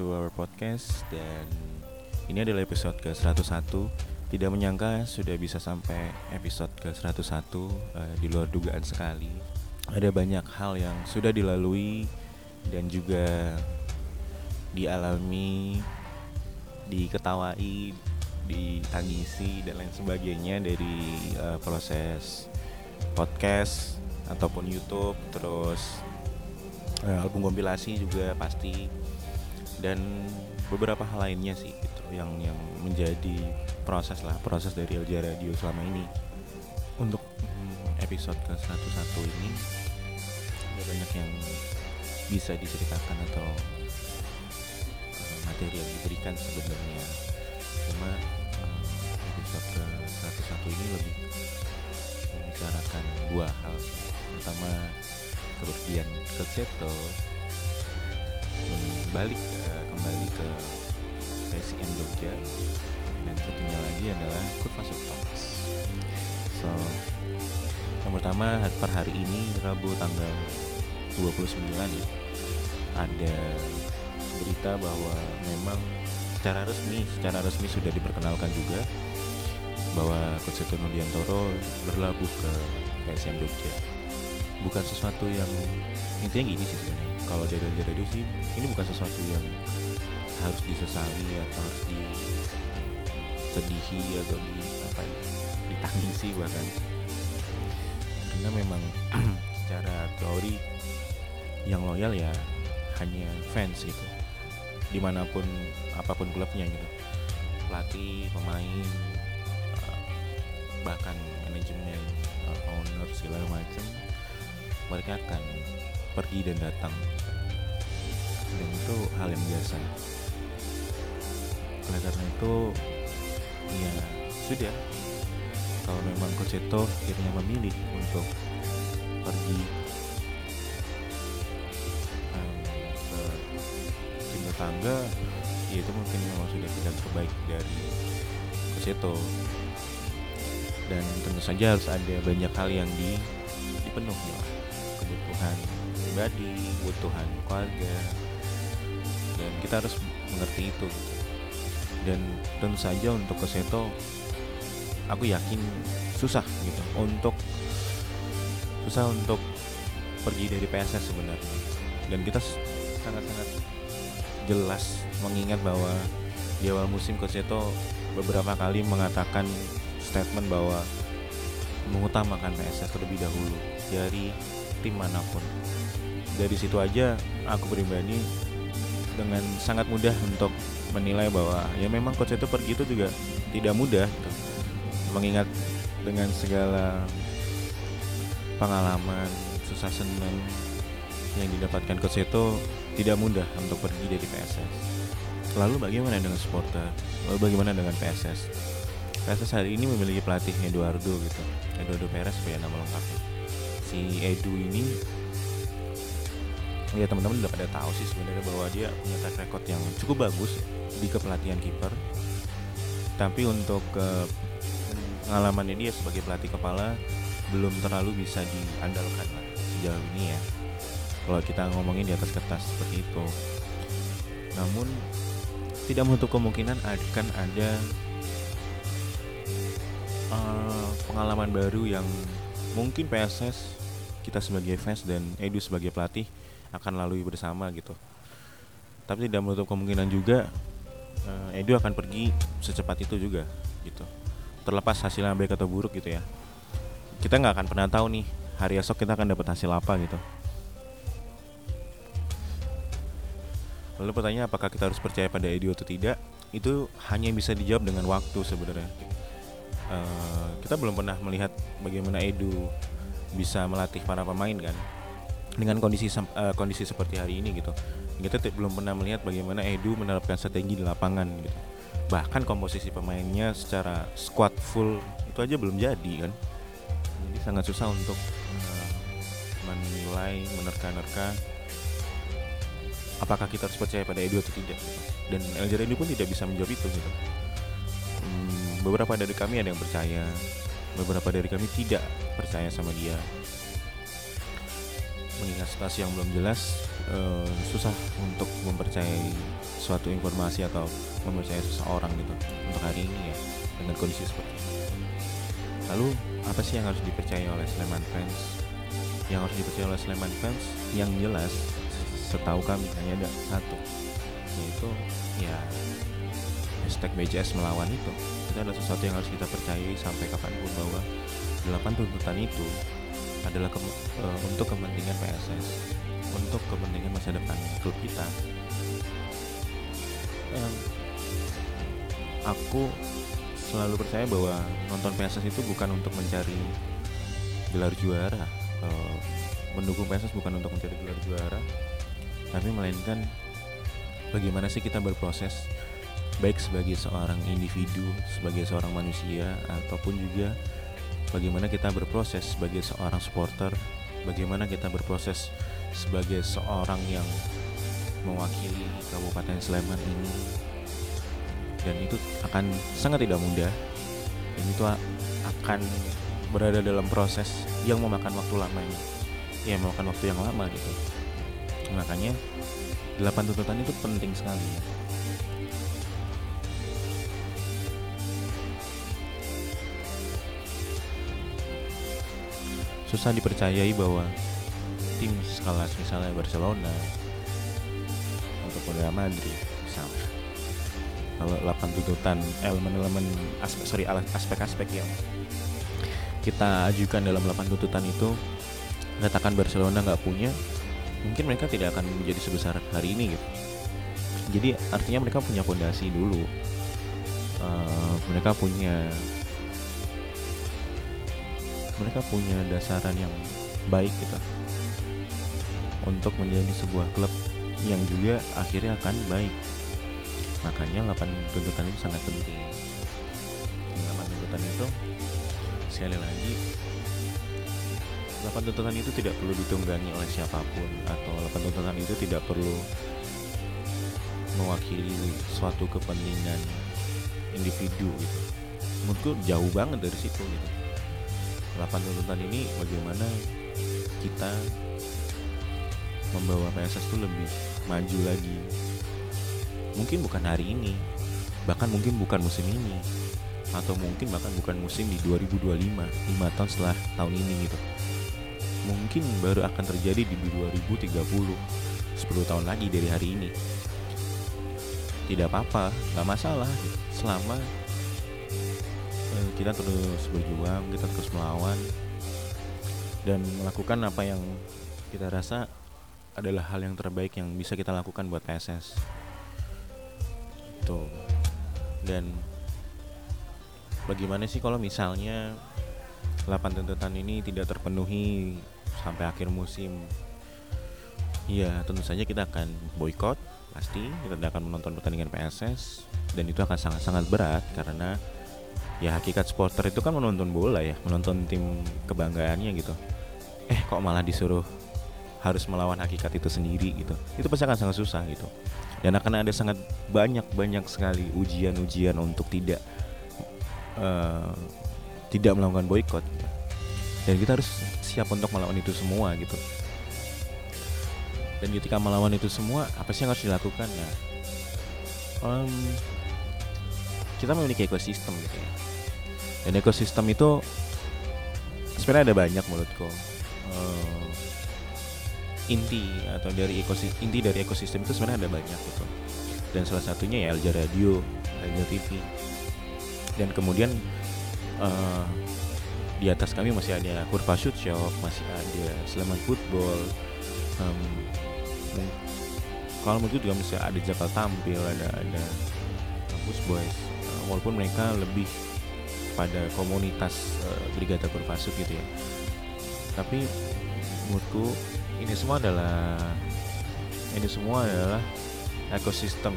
To our podcast dan ini adalah episode ke-101. Tidak menyangka sudah bisa sampai episode ke-101 uh, di luar dugaan sekali. Ada banyak hal yang sudah dilalui dan juga dialami, diketawai, ditangisi dan lain sebagainya dari uh, proses podcast ataupun YouTube terus uh, album kompilasi juga pasti dan beberapa hal lainnya sih gitu yang yang menjadi proses lah proses dari LJ Radio selama ini. Untuk hmm, episode ke 101 ini ada banyak yang bisa diceritakan atau uh, materi yang diberikan sebenarnya. Cuma uh, episode ke 101 ini lebih membicarakan dua hal. Pertama kerugian ke Seto balik uh, kembali ke PSM Jogja. Dan satunya lagi adalah Kurva Talks so yang pertama per hari ini Rabu tanggal 29 ya ada berita bahwa memang secara resmi secara resmi sudah diperkenalkan juga bahwa Coach Seto Nudiantoro berlabuh ke PSM Jogja bukan sesuatu yang intinya gini sih sebenarnya. Kalau dari radio sih ini bukan sesuatu yang harus disesali atau harus disedihi atau di apa ya ditangisi bahkan. Karena memang secara teori yang loyal ya hanya fans gitu. Di mana pun apa pun klubnya gitu. Pelatih pemain eh, bahkan manajemen eh, owner segala macam mereka akan pergi dan datang. Dan itu hal yang biasa. Oleh karena itu ya sudah. Kalau memang Coach Eto akhirnya memilih untuk pergi um, ke tim tetangga ya itu mungkin memang sudah tidak terbaik dari Coach Eto. Dan tentu saja harus ada banyak hal yang di, dipenuhi lah kebutuhan pribadi, kebutuhan keluarga, dan kita harus mengerti itu. Dan tentu saja untuk ke Seto aku yakin susah gitu. Untuk susah untuk pergi dari PSS sebenarnya. Dan kita sangat-sangat jelas mengingat bahwa di awal musim Seto beberapa kali mengatakan statement bahwa mengutamakan PSS terlebih dahulu. Dari tim mana pun dari situ aja aku pribadi dengan sangat mudah untuk menilai bahwa ya memang coach itu pergi itu juga tidak mudah gitu. mengingat dengan segala pengalaman susah senang yang didapatkan coach itu tidak mudah untuk pergi dari PSS lalu bagaimana dengan supporter? Lalu bagaimana dengan PSS PSS hari ini memiliki pelatih Eduardo gitu Eduardo Perez supaya nama lengkapnya si Edu ini ya teman-teman udah pada tahu sih sebenarnya bahwa dia punya track record yang cukup bagus di kepelatihan kiper. Tapi untuk ke pengalamannya dia sebagai pelatih kepala belum terlalu bisa diandalkan lah sejauh ini ya. Kalau kita ngomongin di atas kertas seperti itu. Namun tidak menutup kemungkinan akan ada uh, pengalaman baru yang mungkin PSS kita sebagai fans dan Edu sebagai pelatih akan lalui bersama gitu. Tapi tidak menutup kemungkinan juga uh, Edu akan pergi secepat itu juga gitu. Terlepas hasilnya baik atau buruk gitu ya. Kita nggak akan pernah tahu nih hari esok kita akan dapat hasil apa gitu. Lalu pertanyaan apakah kita harus percaya pada Edu atau tidak? Itu hanya bisa dijawab dengan waktu sebenarnya. Uh, kita belum pernah melihat bagaimana Edu bisa melatih para pemain kan? Dengan kondisi uh, kondisi seperti hari ini gitu. Kita belum pernah melihat bagaimana Edu menerapkan strategi di lapangan gitu. Bahkan komposisi pemainnya secara squad full itu aja belum jadi kan? Jadi sangat susah untuk uh, menilai menerka-nerka apakah kita harus percaya pada Edu atau tidak gitu. dan Eljar Edu pun tidak bisa menjawab itu gitu. Hmm, beberapa dari kami ada yang percaya beberapa dari kami tidak percaya sama dia. Mengingat situasi yang belum jelas uh, susah untuk mempercayai suatu informasi atau mempercayai seseorang gitu untuk hari ini ya dengan kondisi seperti ini. Lalu apa sih yang harus dipercaya oleh Sleman fans? Yang harus dipercaya oleh Sleman fans yang jelas setahu kami hanya ada satu yaitu ya hashtag BCS melawan itu. Itu adalah sesuatu yang harus kita percayai sampai kapan pun bahwa delapan tuntutan itu adalah ke, e, untuk kepentingan PSS untuk kepentingan masa depan klub kita. E, aku selalu percaya bahwa nonton PSS itu bukan untuk mencari gelar juara e, mendukung PSS bukan untuk mencari gelar juara tapi melainkan bagaimana sih kita berproses baik sebagai seorang individu, sebagai seorang manusia ataupun juga bagaimana kita berproses sebagai seorang supporter, bagaimana kita berproses sebagai seorang yang mewakili Kabupaten Sleman ini. Dan itu akan sangat tidak mudah. Dan itu akan berada dalam proses yang memakan waktu lama ini. Ya, memakan waktu yang lama gitu. Makanya delapan tuntutan itu penting sekali susah dipercayai bahwa tim sekelas misalnya Barcelona ataupun Real Madrid misalnya. Kalau 8 tuntutan elemen-elemen aspek sorry aspek-aspek yang kita ajukan dalam 8 tuntutan itu katakan Barcelona nggak punya mungkin mereka tidak akan menjadi sebesar hari ini gitu. Jadi artinya mereka punya fondasi dulu. Uh, mereka punya mereka punya dasaran yang baik gitu. Untuk menjadi sebuah klub yang juga akhirnya akan baik. Makanya 8 tuntutan itu sangat penting. 8 tuntutan itu sekali lagi 8 tuntutan itu tidak perlu ditunggangi oleh siapa pun atau 8 tuntutan itu tidak perlu mewakili suatu kepentingan individu gitu. Menurutku jauh banget dari situ gitu 8 tuntutan ini bagaimana kita membawa PSS itu lebih maju lagi? Mungkin bukan hari ini bahkan mungkin bukan musim ini atau mungkin bahkan bukan musim di 2025 5 tahun setelah tahun ini gitu. Mungkin baru akan terjadi di 2030 10 tahun lagi dari hari ini. Tidak apa-apa nggak masalah selama kita terus berjuang kita terus melawan. Dan melakukan apa yang kita rasa adalah hal yang terbaik yang bisa kita lakukan buat PSS tuh. Dan bagaimana sih kalau misalnya 8 tuntutan ini tidak terpenuhi sampai akhir musim? Ya tentu saja kita akan boykot pasti kita tidak akan menonton pertandingan PSS dan itu akan sangat-sangat berat karena ya hakikat supporter itu kan menonton bola ya menonton tim kebanggaannya gitu. Eh kok malah disuruh harus melawan hakikat itu sendiri gitu? Itu pasti akan sangat susah gitu. Dan akan ada sangat banyak banyak sekali ujian-ujian untuk tidak uh, tidak melakukan boykot. Dan kita harus siap untuk melawan itu semua gitu. Dan ketika melawan itu semua apa sih yang harus dilakukan? Ya um, kita memiliki ekosistem gitu ya dan ekosistem itu sebenarnya ada banyak menurutku. Uh, inti atau dari ekosistem inti dari ekosistem itu sebenarnya ada banyak gitu. Dan salah satunya ya Alja Radio, Alja TV dan kemudian uh, di atas kami masih ada Kurva Shoot Shop, masih ada Sleman Football, um, kalau menurut juga masih ada Jakal Tampil, ada ada Kampus Boys, uh, walaupun mereka lebih pada komunitas uh, Brigada Kurvasuk gitu ya. Tapi menurutku ini semua adalah ini semua adalah ekosistem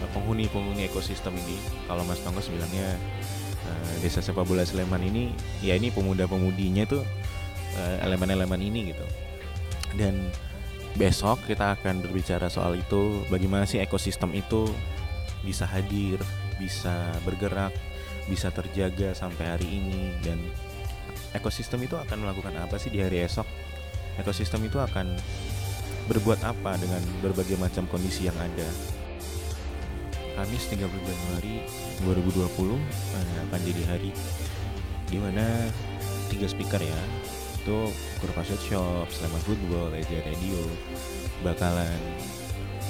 uh, penghuni-penghuni ekosistem ini. Kalau Mas Tonggos bilangnya uh, desa sepak bola Sleman ini ya ini pemuda-pemudinya tuh elemen-elemen ini gitu. Dan besok kita akan berbicara soal itu bagaimana sih ekosistem itu bisa hadir bisa bergerak bisa terjaga sampai hari ini. Dan ekosistem itu akan melakukan apa sih di hari esok? Ekosistem itu akan berbuat apa dengan berbagai macam kondisi yang ada. Kamis 30 Januari 2020 eh, akan jadi hari? Di mana tiga speaker ya? Itu Kurva Shop, Sleman Football, Eja Radio bakalan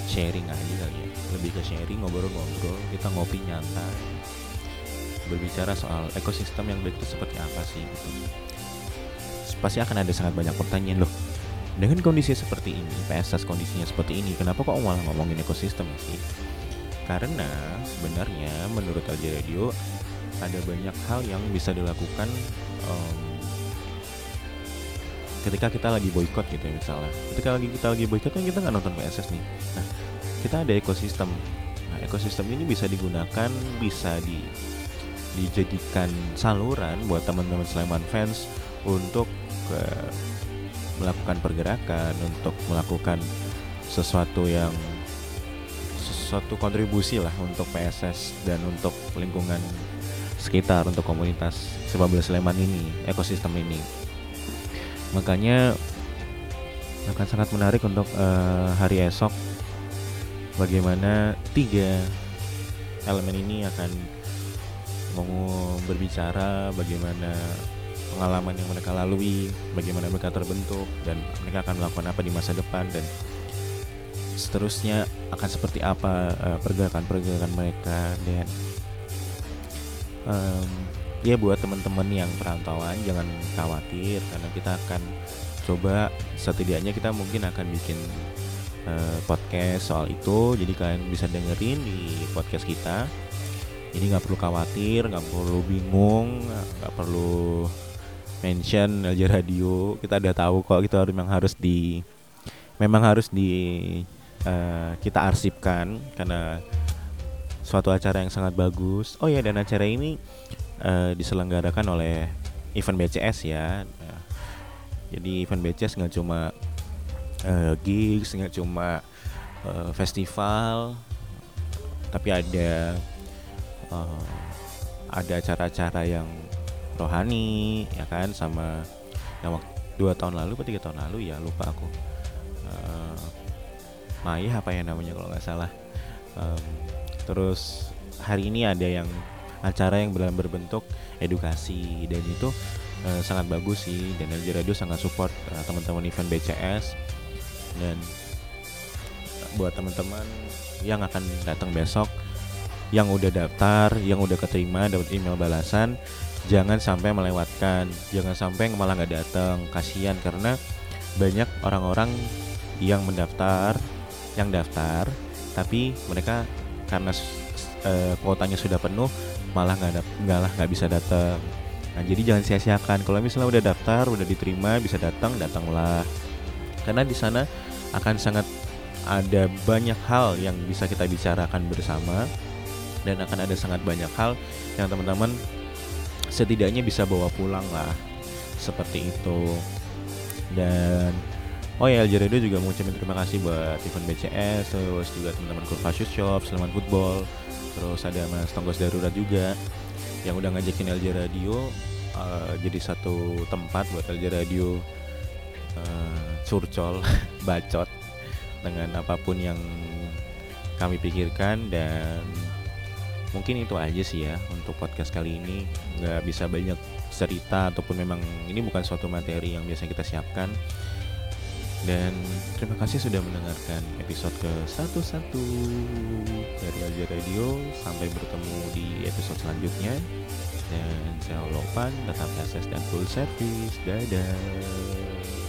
sharing aja kali ya. Lebih ke sharing ngobrol-ngobrol kita ngopi nyantai berbicara soal ekosistem yang baik itu seperti apa sih gitu. Pasti akan ada sangat banyak pertanyaan loh. Dengan kondisi seperti ini PSS kondisinya seperti ini kenapa kok malah ngomongin ekosistem sih? Karena sebenarnya menurut LJ Radio ada banyak hal yang bisa dilakukan um, ketika kita lagi boykot gitu ya misalnya. Ketika lagi kita lagi boykot kan kita nggak nonton PSS nih. Nah kita ada ekosistem. Nah ekosistem ini bisa digunakan bisa di dijadikan saluran buat teman-teman Sleman fans untuk uh, melakukan pergerakan untuk melakukan sesuatu yang sesuatu kontribusi lah untuk PSS dan untuk lingkungan sekitar untuk komunitas sepak bola Sleman ini ekosistem ini. Makanya akan sangat menarik untuk uh, hari esok bagaimana tiga elemen ini akan mau berbicara bagaimana pengalaman yang mereka lalui bagaimana mereka terbentuk dan mereka akan melakukan apa di masa depan dan seterusnya akan seperti apa uh, pergerakan-pergerakan mereka dan um, ya buat teman-teman yang perantauan jangan khawatir karena kita akan coba setidaknya kita mungkin akan bikin uh, podcast soal itu. Jadi kalian bisa dengerin di podcast kita jadi nggak perlu khawatir nggak perlu bingung nggak perlu mention LJ Radio kita udah tahu kok itu memang harus di memang harus di uh, kita arsipkan karena suatu acara yang sangat bagus. Oh ya dan acara ini uh, diselenggarakan oleh event BCS ya. Nah, jadi event BCS nggak cuma uh, gigs, nggak cuma uh, festival, tapi ada uh, ada acara-acara yang rohani ya kan sama yang waktu dua tahun lalu atau tiga tahun lalu ya lupa aku. Uh, Maya apa ya namanya kalau nggak salah. Um, terus hari ini ada yang acara yang dalam berbentuk edukasi dan itu uh, sangat bagus sih dan LJ Radio sangat support uh, teman-teman event BCS dan buat teman-teman yang akan datang besok yang udah daftar, yang udah keterima dapat email balasan, jangan sampai melewatkan, jangan sampai malah nggak datang, kasihan karena banyak orang-orang yang mendaftar, yang daftar, tapi mereka karena uh, kuotanya sudah penuh malah nggak nggak nggak bisa datang nah jadi jangan sia-siakan. Kalau misalnya udah daftar udah diterima bisa datang datanglah. Karena di sana akan sangat ada banyak hal yang bisa kita bicarakan bersama dan akan ada sangat banyak hal yang teman-teman setidaknya bisa bawa pulang lah. Seperti itu. Dan Oh ya LJ Radio juga mau ucapin terima kasih buat event BCS Terus juga teman-teman Kurva Shoot Shop, Sleman Football Terus ada Mas Tonggos Darurat juga Yang udah ngajakin LJ Radio uh, Jadi satu tempat buat LJ Radio uh, Curcol, bacot Dengan apa pun yang kami pikirkan Dan mungkin itu aja sih ya untuk podcast kali ini Nggak bisa banyak cerita ataupun memang ini bukan suatu materi yang biasa kita siapkan dan terima kasih sudah mendengarkan episode ke-11 dari Aja Radio. Sampai bertemu di episode selanjutnya. Dan saya Lopan, tetap akses dan full service. Dadah.